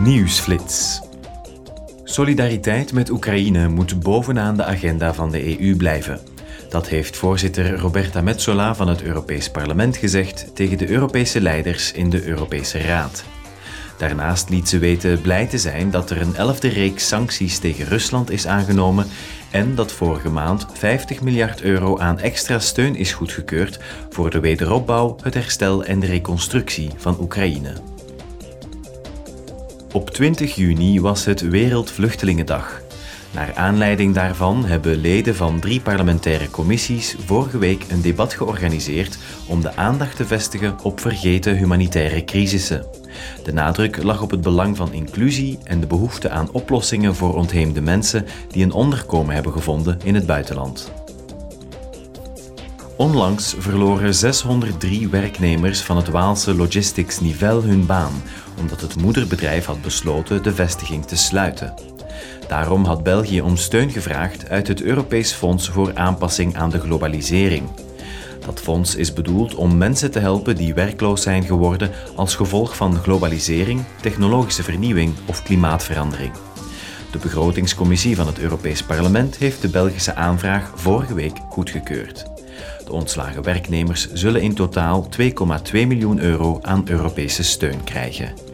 Nieuwsflits. Solidariteit met Oekraïne moet bovenaan de agenda van de EU blijven. Dat heeft voorzitter Roberta Metsola van het Europees Parlement gezegd tegen de Europese leiders in de Europese Raad. Daarnaast liet ze weten blij te zijn dat er een elfde reeks sancties tegen Rusland is aangenomen en dat vorige maand 50 miljard euro aan extra steun is goedgekeurd voor de wederopbouw, het herstel en de reconstructie van Oekraïne. Op 20 juni was het Wereldvluchtelingendag. Naar aanleiding daarvan hebben leden van drie parlementaire commissies vorige week een debat georganiseerd om de aandacht te vestigen op vergeten humanitaire crisissen. De nadruk lag op het belang van inclusie en de behoefte aan oplossingen voor ontheemde mensen die een onderkomen hebben gevonden in het buitenland. Onlangs verloren 603 werknemers van het Waalse Logistics Nivel hun baan, omdat het moederbedrijf had besloten de vestiging te sluiten. Daarom had België om steun gevraagd uit het Europees Fonds voor aanpassing aan de globalisering. Dat fonds is bedoeld om mensen te helpen die werkloos zijn geworden als gevolg van globalisering, technologische vernieuwing of klimaatverandering. De begrotingscommissie van het Europees Parlement heeft de Belgische aanvraag vorige week goedgekeurd. De ontslagen werknemers zullen in totaal 2,2 miljoen euro aan Europese steun krijgen.